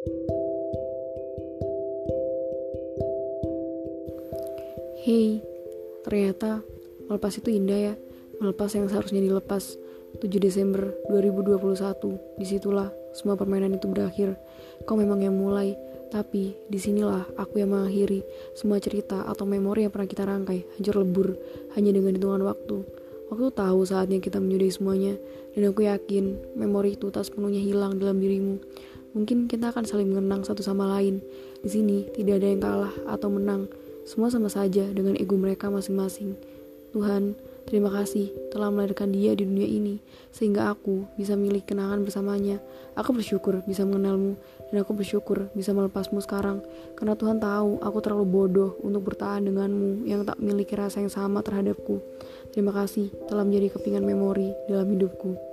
Hei, ternyata melepas itu indah ya. Melepas yang seharusnya dilepas. 7 Desember 2021, di situlah semua permainan itu berakhir. Kau memang yang mulai, tapi di sinilah aku yang mengakhiri semua cerita atau memori yang pernah kita rangkai, hancur lebur hanya dengan hitungan waktu. Waktu tahu saatnya kita menyudahi semuanya, dan aku yakin memori itu tak sepenuhnya hilang dalam dirimu. Mungkin kita akan saling mengenang satu sama lain. Di sini tidak ada yang kalah atau menang. Semua sama saja dengan ego mereka masing-masing. Tuhan, terima kasih telah melahirkan dia di dunia ini, sehingga aku bisa milik kenangan bersamanya. Aku bersyukur bisa mengenalmu, dan aku bersyukur bisa melepasmu sekarang, karena Tuhan tahu aku terlalu bodoh untuk bertahan denganmu yang tak memiliki rasa yang sama terhadapku. Terima kasih telah menjadi kepingan memori dalam hidupku.